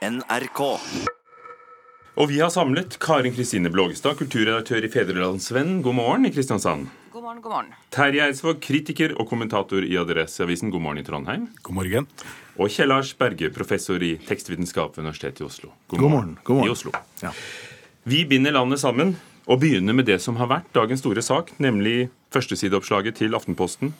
NRK. Og vi har samlet Karin Kristine Blågestad, kulturredaktør i Fedrelandsvennen. God morgen i Kristiansand. God morgen, god morgen. Terje Eidsvåg, kritiker og kommentator i Adresseavisen. God morgen i Trondheim. God morgen. Og Kjell Lars Berge, professor i tekstvitenskap ved Universitetet i Oslo. God morgen. God morgen. I Oslo. Ja. Vi binder landet sammen og begynne med det som har vært dagens store sak, nemlig førstesideoppslaget til Aftenposten.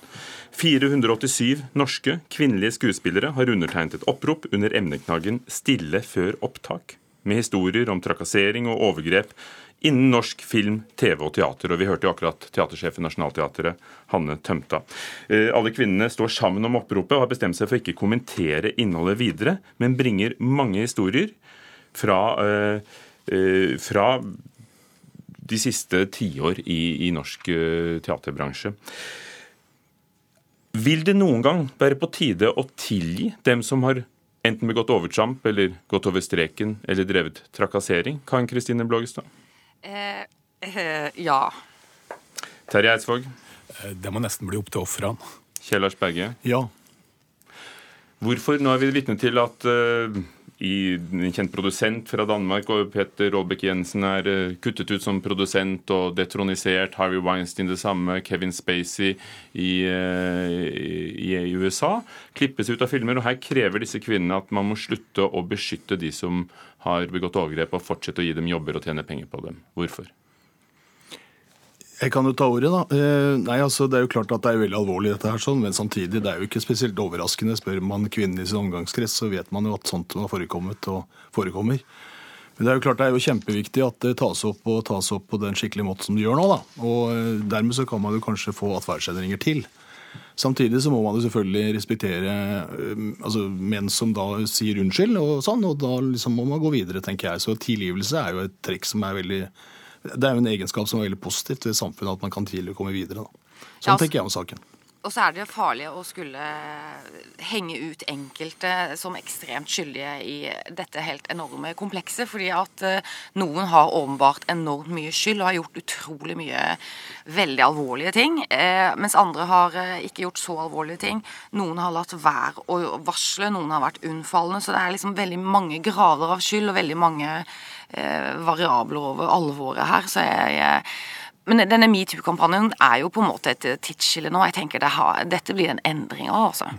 487 norske kvinnelige skuespillere har undertegnet et opprop under emneknaggen 'Stille før opptak', med historier om trakassering og overgrep innen norsk film, TV og teater. Og vi hørte jo akkurat teatersjef i Nationaltheatret, Hanne Tømta. Eh, Alle kvinnene står sammen om oppropet og har bestemt seg for ikke kommentere innholdet videre, men bringer mange historier fra, eh, eh, fra de siste tiår i, i norsk eh, teaterbransje. Vil det noen gang være på tide å tilgi dem som har enten begått overtramp eller gått over streken eller drevet trakassering? Kan Kristine Blågestad? Eh, eh, ja. Terje Eidsvåg? Eh, Det må nesten bli opp til ofrene. Kjellars Berge? Ja. Hvorfor? Nå er vi vitne til at eh, i en kjent produsent fra Danmark, og Peter Rolbeck Jensen, er eh, kuttet ut som produsent og detronisert. Harvey Weinstein det samme. Kevin Spacey i, eh, i, i USA klippes ut av filmer. Og her krever disse kvinnene at man må slutte å beskytte de som har begått overgrep, og fortsette å gi dem jobber og tjene penger på dem. Hvorfor? Jeg kan jo ta ordet, da. Eh, nei, altså, Det er jo klart at det er veldig alvorlig, dette her, sånn, men samtidig det er jo ikke spesielt overraskende. Spør man kvinnen i sin omgangskrets, så vet man jo at sånt har forekommet og forekommer. Men det er jo klart det er jo kjempeviktig at det tas opp og tas opp på den skikkelige måten som det gjør nå. da. Og eh, Dermed så kan man jo kanskje få atferdsendringer til. Samtidig så må man jo selvfølgelig respektere eh, altså menn som da sier unnskyld, og sånn, og da liksom må man gå videre, tenker jeg. Så tilgivelse er jo et trekk som er veldig Det er jo en egenskap som er veldig positivt ved samfunnet, at man kan tidligere komme videre. da. Sånn Ja, altså- tenker jeg om saken. Og så er det jo farlig å skulle henge ut enkelte som ekstremt skyldige i dette helt enorme komplekset. Fordi at eh, noen har åpenbart enormt mye skyld og har gjort utrolig mye veldig alvorlige ting. Eh, mens andre har eh, ikke gjort så alvorlige ting. Noen har latt være å varsle, noen har vært unnfallende. Så det er liksom veldig mange grader av skyld og veldig mange variabler over alvoret her. Så jeg, men denne metoo-kampanjen er jo på en måte et tidsskille nå. Jeg tenker det har, Dette blir en endring av, altså.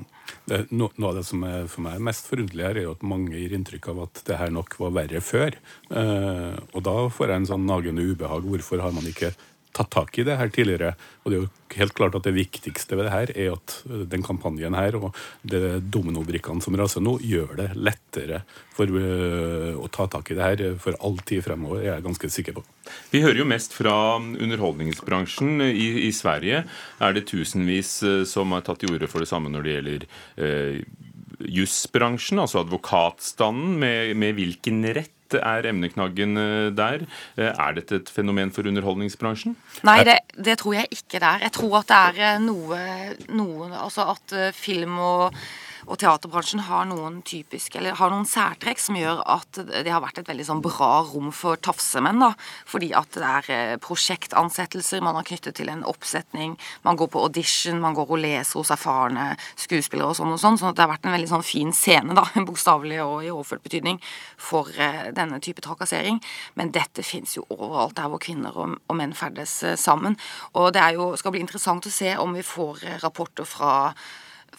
Det, no, noe av det som er for meg mest forunderlig her, er jo at mange gir inntrykk av at det her nok var verre før. Eh, og da får jeg en sånn nagende ubehag. Hvorfor har man ikke tatt tak i det her tidligere? Og det er jo helt klart at det viktigste ved det her er at eh, den kampanjen her og det dominobrikkene som raser nå, gjør det lettere for eh, å ta tak i det her for all tid fremover, er jeg ganske sikker på. Vi hører jo mest fra underholdningsbransjen. I, I Sverige er det tusenvis eh, som har tatt til orde for det samme når det gjelder eh, jussbransjen, altså advokatstanden. Med, med hvilken rett er emneknaggen eh, der? Eh, Er dette et fenomen for underholdningsbransjen? Nei, det, det tror jeg ikke det er. Jeg tror at det er eh, noe, noe Altså at film og, og teaterbransjen har noen typiske, eller har noen særtrekk som gjør at det har vært et veldig sånn bra rom for tafsemenn. da, Fordi at det er eh, prosjektansettelser man har knyttet til en oppsetning. Man går på audition, man går og leser hos erfarne skuespillere og sånn og sånn. sånn at det har vært en veldig sånn fin scene, da, bokstavelig og i overført betydning, for eh, denne type trakassering. Men dette fins jo overalt der hvor kvinner og, menn ferdes eh, sammen. Og det jo, skal bli interessant å se om vi får rapporter fra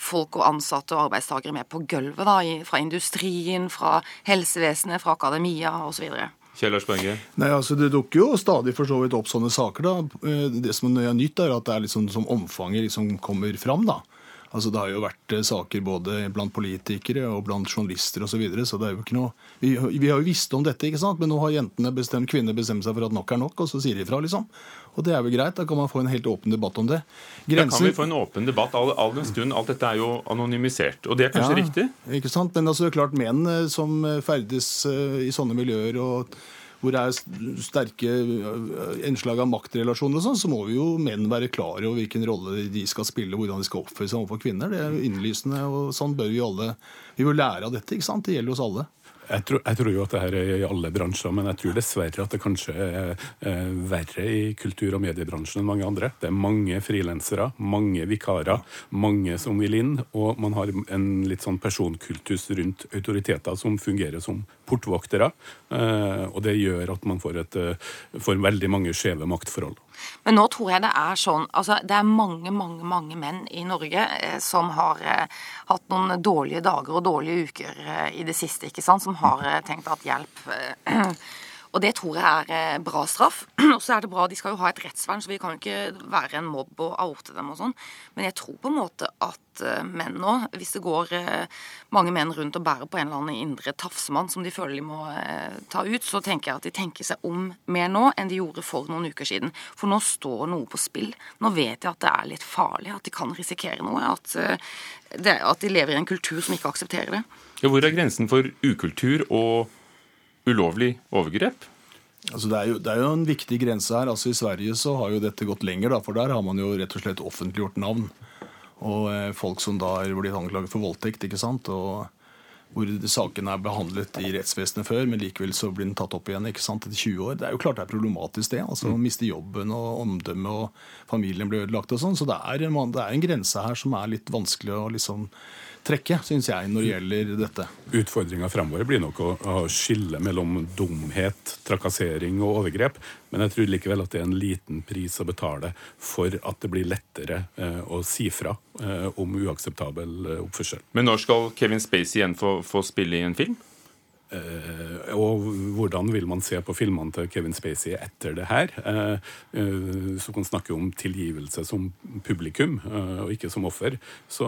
folk og ansatte og arbeidstakere med på gulvet, da, fra industrien, fra helsevesenet, fra akademia osv. Kjell Lars Berge? Nei, altså Det dukker jo stadig for så vidt opp sånne saker. da. Eh, Det som er nytt, er at det er liksom som omfanget liksom kommer fram. da. Altså Det har jo vært eh, saker både blant politikere og blant journalister osv. Så, videre, så det er jo ikke noe vi, vi har jo visst om dette, ikke sant? men nå har jentene bestemt, kvinner bestemt seg for at nok er nok, og så sier de fra, liksom. Og det er jo greit. Da kan man få en helt åpen debatt om det. Da kan vi få en åpen debatt, all, all den stund alt dette er jo anonymisert. Og det er kanskje Ja, riktig? Ikke sant? Men altså, det er klart menn eh, som ferdes eh, i sånne miljøer og hvor det er sterke innslag av maktrelasjoner, og sånn, så må vi jo menn være klar over hvilken rolle de skal spille, hvordan de skal oppføre seg overfor kvinner. Det er jo innlysende, og sånn bør vi alle Vi bør lære av dette, ikke sant? Det gjelder oss alle. Jeg tror, jeg tror, jo at det her er i alle bransjer, men jeg tror dessverre at det kanskje er, er verre i kultur- og mediebransjen enn mange andre. Det er mange frilansere, mange vikarer, mange som vil inn, og man har en litt sånn personkultus rundt autoriteter som fungerer som portvoktere. Eh, og det gjør at man får, et, eh, får veldig mange skjeve maktforhold. Men nå tror jeg det er sånn altså Det er mange, mange mange menn i Norge eh, som har eh, hatt noen dårlige dager og dårlige uker eh, i det siste, ikke sant, som har tenkt at hjelp Og det tror jeg er eh, bra straff. Og så er det bra, De skal jo ha et rettsvern, så vi kan jo ikke være en mobb og oute dem og sånn. Men jeg tror på en måte at eh, menn nå, hvis det går eh, mange menn rundt og bærer på en eller annen indre tafsemann som de føler de må ta ut, så tenker jeg at de tenker seg om mer nå enn de gjorde for noen uker siden. For nå står noe på spill. Nå vet jeg at det er litt farlig, at de kan risikere noe. At, det, at de lever i en kultur som ikke aksepterer det. Ja, hvor er grensen for ukultur og ulovlig overgrep? Altså det, er jo, det er jo en viktig grense her. Altså I Sverige så har jo dette gått lenger, da, for der har man jo rett og slett offentliggjort navn. Og eh, folk som da er blitt anklaget for voldtekt, ikke sant. Og hvor saken er behandlet i rettsvesenet før, men likevel så blir den tatt opp igjen ikke sant, etter 20 år. Det er jo klart det er problematisk, det. altså mm. Miste jobben og omdømmet, og familien blir ødelagt og sånn. Så det er, det er en grense her som er litt vanskelig å liksom trekke, syns jeg, når det gjelder dette. Utfordringa fremover blir nok å, å, skille mellom dumhet, trakassering og overgrep. Men jeg tror likevel at det er en liten pris å betale for at det blir lettere eh, å si fra eh, om uakseptabel eh, oppførsel. Men når skal Kevin Spacey igjen få, få spille i en film? Uh, og hvordan vil man se på filmene til Kevin Spacey etter det her? Uh, uh, så kan man snakke om tilgivelse som publikum, og ikke som offer. Så,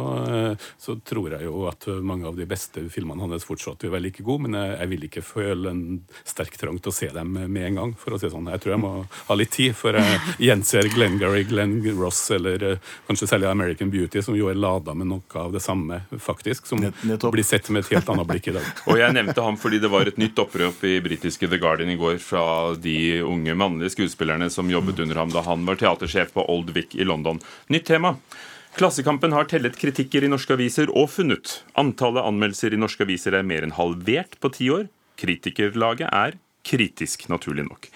så, tror jeg jo at mange av de beste filmene hans fortsatt vil være like gode, men jeg, jeg, vil ikke føle en sterk trang til å se dem med en gang. for å si sånn. Jeg tror jeg må ha litt tid før jeg gjenser Glengarry, Glenn Ross eller kanskje særlig American Beauty, som jo er lada med noe av det samme, faktisk, som Nettopp. blir sett med et helt annet blikk i dag. og jeg nevnte ham fordi fordi det var et nytt opprop i britiske The Guardian i går fra de unge mannlige skuespillerne som jobbet under ham da han var teatersjef på Old Vic i London. Nytt tema. Klassekampen har tellet kritikker i norske aviser og funnet. Antallet anmeldelser i norske aviser er mer enn halvert på ti år. Kritikerlaget er kritisk, naturlig nok.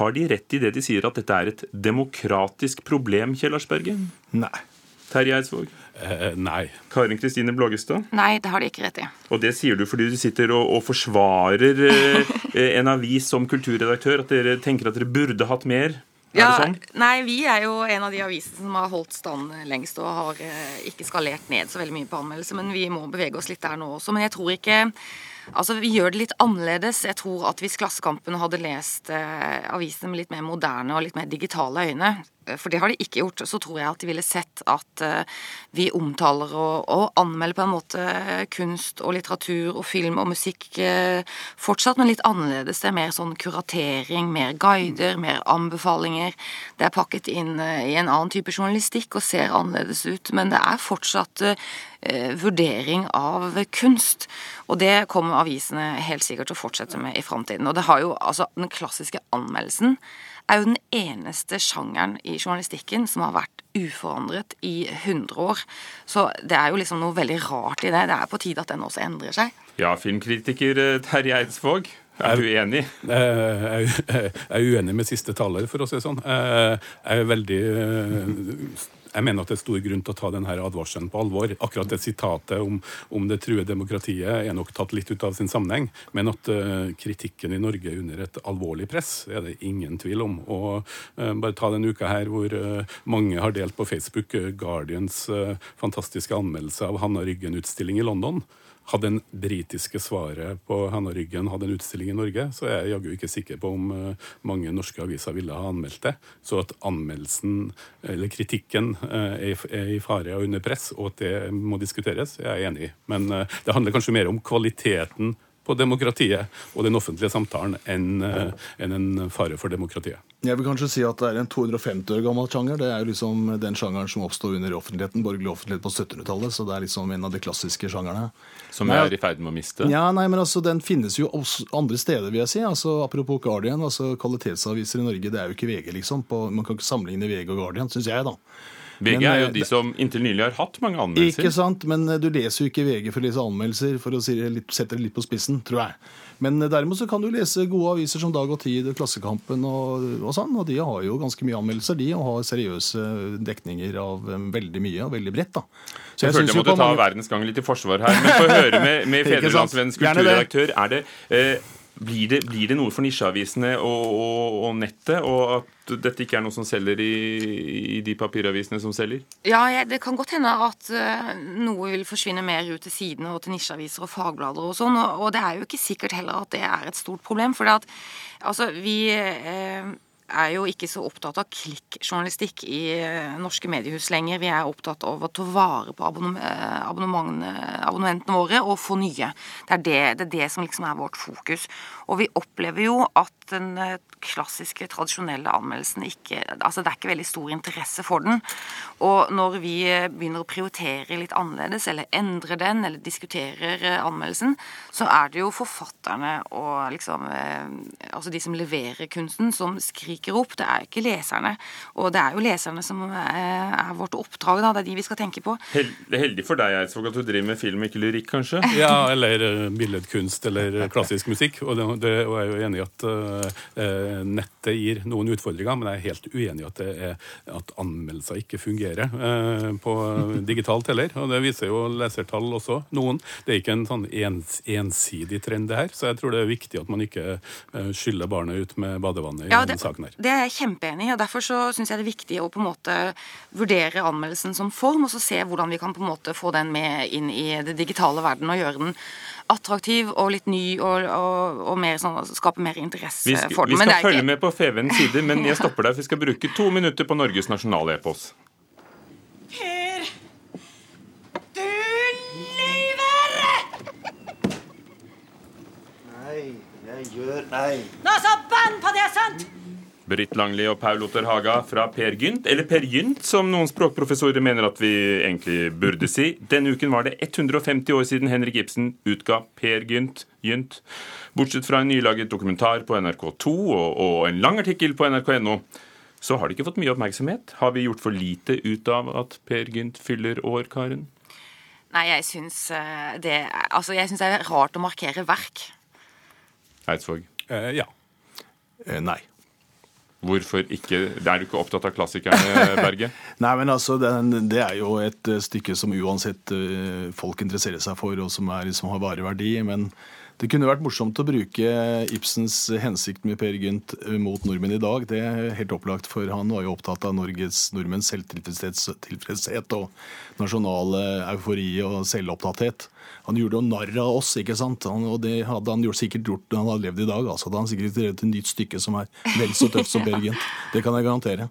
Har de rett i det de sier at dette er et demokratisk problem, Kjell Arsberge? Nei. Terje Eidsvåg? Eh, nei. Karin Kristine Blågestad? Nei, det har de ikke rett i. Og det sier du fordi du sitter og, og forsvarer eh, en avis som kulturredaktør? At dere tenker at dere burde hatt mer? Ja, sånn? Nei, vi er jo en av de avisene som har holdt stand lengst og har eh, ikke skalert ned så veldig mye på anmeldelse, men vi må bevege oss litt der nå også. Men jeg tror ikke Altså, Vi gjør det litt annerledes. Jeg tror at Hvis Klassekampen hadde lest eh, avisene med litt mer moderne og litt mer digitale øyne, for det har de ikke gjort, så tror jeg at de ville sett at uh, vi omtaler og, og, anmelder på en måte kunst og litteratur og film og musikk uh, fortsatt, men litt annerledes. Det er mer sånn kuratering, mer guider, mer anbefalinger. Det er pakket inn i en annen type journalistikk og ser annerledes ut, men det er fortsatt vurdering av kunst. Og det kommer avisene helt sikkert til å fortsette med i framtiden. Og det har jo altså den klassiske anmeldelsen er jo den eneste sjangeren i journalistikken som har vært uforandret i 100 år. Så det er jo liksom noe veldig rart i det. Det er på tide at den også endrer seg. Ja, filmkritiker eh, Terje Eidsvåg. Er du enig? Jeg er uenig med siste taler, for å si det sånn. Jeg er veldig jeg mener at det er stor grunn til å ta denne advarselen på alvor. Akkurat det sitatet om, om det truer demokratiet er nok tatt litt ut av sin sammenheng. Men at uh, kritikken i Norge er under et alvorlig press, er det ingen tvil om. Og uh, Bare ta denne uka her hvor uh, mange har delt på Facebook Guardians fantastiske anmeldelse av Hanna Ryggen-utstilling i London hadde en britiske svaret på Hanna Ryggen hadde en utstilling i Norge, så er jeg jaggu ikke sikker på om uh, mange norske aviser ville ha anmeldt det. Så at anmeldelsen, eller kritikken, uh, er, er, i fare og under press, og at det må diskuteres, jeg er enig i. Men uh, det handler kanskje mer om kvaliteten på demokratiet og den offentlige samtalen enn en, en fare for demokratiet. Jeg vil kanskje si at det er en 250 år gammel sjanger. Det er jo liksom den sjangeren som oppsto under offentligheten, borgerlig offentlighet på 1700-tallet. Så det er liksom en av de klassiske sjangerne. Som vi er i ferd med å miste? Ja, nei, men altså, Den finnes jo andre steder, vil jeg si. Altså, Apropos Guardian, altså kvalitetsaviser i Norge, det er jo ikke VG, liksom. På, man kan ikke sammenligne VG og Guardian, syns jeg, da. VG Men, er jo eh, de som inntil nylig har hatt mange anmeldelser. Ikke sant, men eh, du leser jo ikke VG for å lese anmeldelser, for å sette det litt på spissen, tror jeg. Men eh, derimot så kan du lese gode aviser som Dag og Tid, Klassekampen og, og sånn, og de har jo ganske mye anmeldelser, de, og har seriøse dekninger av veldig mye, og veldig bredt, da. Så Jeg, følte jeg måtte ta mange- verdens gang litt i forsvar her. Men få høre med, med Fedrelandsvennens kulturredaktør. Er det, eh, blir, det, blir det noe for nisjeavisene og, og, og nettet, og at dette ikke er noe som selger i, i de papiravisene som selger? Ja, jeg, det kan godt hende at uh, noe vil forsvinne mer ut til sidene og til nisjeaviser og fagblader og sånn. Og, og det er jo ikke sikkert heller at det er et stort problem. For det at, altså, vi eh, er jo ikke så opptatt av klikkjournalistikk i eh, norske mediehus lenger. Vi er opptatt av å ta vare på eh, abonnementene våre og få nye. Det er det, det er det som liksom er vårt fokus. Og vi opplever jo at den eh, klassiske, tradisjonelle anmeldelsen ikke Altså det er ikke veldig stor interesse for den. Og når vi begynner å prioritere litt annerledes, eller endre den, eller diskuterer anmeldelsen, så er det jo forfatterne og liksom Altså de som leverer kunsten, som skriker opp. Det er ikke leserne. Og det er jo leserne som eh, er vårt oppdrag, da. Det er de vi skal tenke på. Hel heldig for deg, Eidsvåg, at du driver med film, ikke lyrikk, kanskje? Ja, eller eh, billedkunst eller eh, klassisk musikk. Og, det, det, og jeg er jo enig i at eh, nettet gir noen utfordringer, men jeg er helt uenig i at, det at anmeldelser ikke fungerer uh, på digitalt heller. Og det viser jo lesertall også, noen. Det er ikke en sånn ens, ensidig trend, det her. Så jeg tror det er viktig at man ikke skyller barnet ut med badevannet i Ja, denne det, saken her. det er jeg kjempeenig i. og Derfor så syns jeg det er viktig å på en måte vurdere anmeldelsen som form, og så se hvordan vi kan på en måte få den med inn i det digitale verden og gjøre den attraktiv og litt ny og, og, og mer sånn, skape mer interesse Vi skal, for vi den. Men skal det er følge ikke- med på FVNs side, men jeg stopper deg, for vi skal bruke to minutter på Norges nasjonale epos. Per! Du lyver! Nei, jeg gjør Nei. Nå så bann på det? Britt Langli og Paul Otter Haga fra Per Gynt, eller Per Gynt, som noen språkprofessorer mener at vi egentlig burde si. Denne uken var det 150 år siden Henrik Ibsen utga Per Gynt. Gynt. Bortsett fra en nylaget dokumentar på NRK2 og, og en lang artikkel på nrk.no, så har det ikke fått mye oppmerksomhet. Har vi gjort for lite ut av at Per Gynt fyller år, Karen? Nei, jeg syns eh, det Altså, jeg syns det er rart å markere verk. Eidsvåg. Eh, ja. Eh, Nei. Hvorfor ikke? Er du ikke opptatt av klassikerne, Berge? Nei, men altså, det, er jo et stykke som uansett eh, folk interesserer seg for, og som, er, som har vareverdi. Men det kunne vært morsomt å bruke Ibsens hensikt med Per Gynt mot nordmenn i dag. Det er helt opplagt, for han var jo opptatt av Norges nordmenns selvtilfredshet og nasjonale eufori og selvopptatthet. Han gjorde jo narr av oss, ikke sant? Han, og det hadde han gjort, sikkert gjort når han hadde levd i dag. altså. Hadde han sikkert drevet et nytt stykke som er vel så tøft som Per Gynt. Det kan jeg garantere.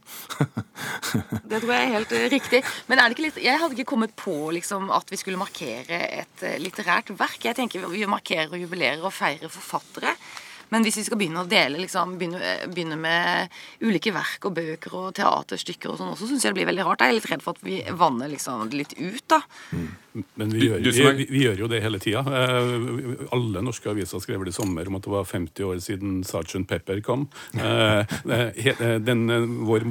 Det tror jeg er helt eh, riktig. Men er det ikke litt Jeg hadde ikke kommet på liksom, at vi skulle markere et eh, litterært verk. Jeg tenker Vi markerer og jubilerer og feirer forfattere. Men hvis vi skal begynne å dele, liksom, begynne, eh, begynne med ulike verk og bøker og teaterstykker og sånn også, syns jeg det blir veldig rart. Jeg er litt redd for at vi vanner liksom litt ut, da. Men vi, gjør, vi, vi, gjør jo det hele tida. Eh, alle norske aviser skrev det i sommer om at det var 50 år siden Sgt. Pepper kom. Eh, eh, den, vår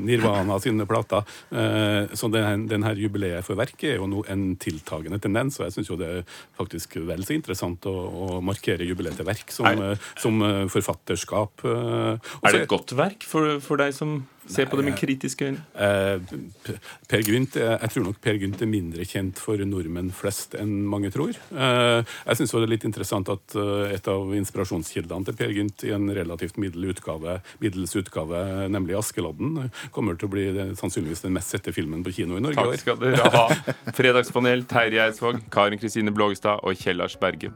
Nirvana sine plater. Eh, så den, den her jubileet for verket er jo no, en tiltagende tendens, og jeg syns jo det er faktisk vel så interessant å, å markere jubileet til verk som, som forfatterskap. Også, Er det et godt verk for, for deg som ser på det med kritiske øyne? Eh, Per Gynt, eh, Jeg tror nok Per Gynt er mindre kjent for nordmenn flest enn mange tror. Eh, Jeg syns det er litt interessant at eh, et av inspirasjonskildene til Per Gynt i en relativt utgave, middels utgave, nemlig 'Askeladden', kommer til å bli det, sannsynligvis den mest sette filmen på kino i Norge Takk skal dere ha. Fredagspanel Terje Eidsvåg, Karin Kristine Blågestad og Kjell Lars Berge.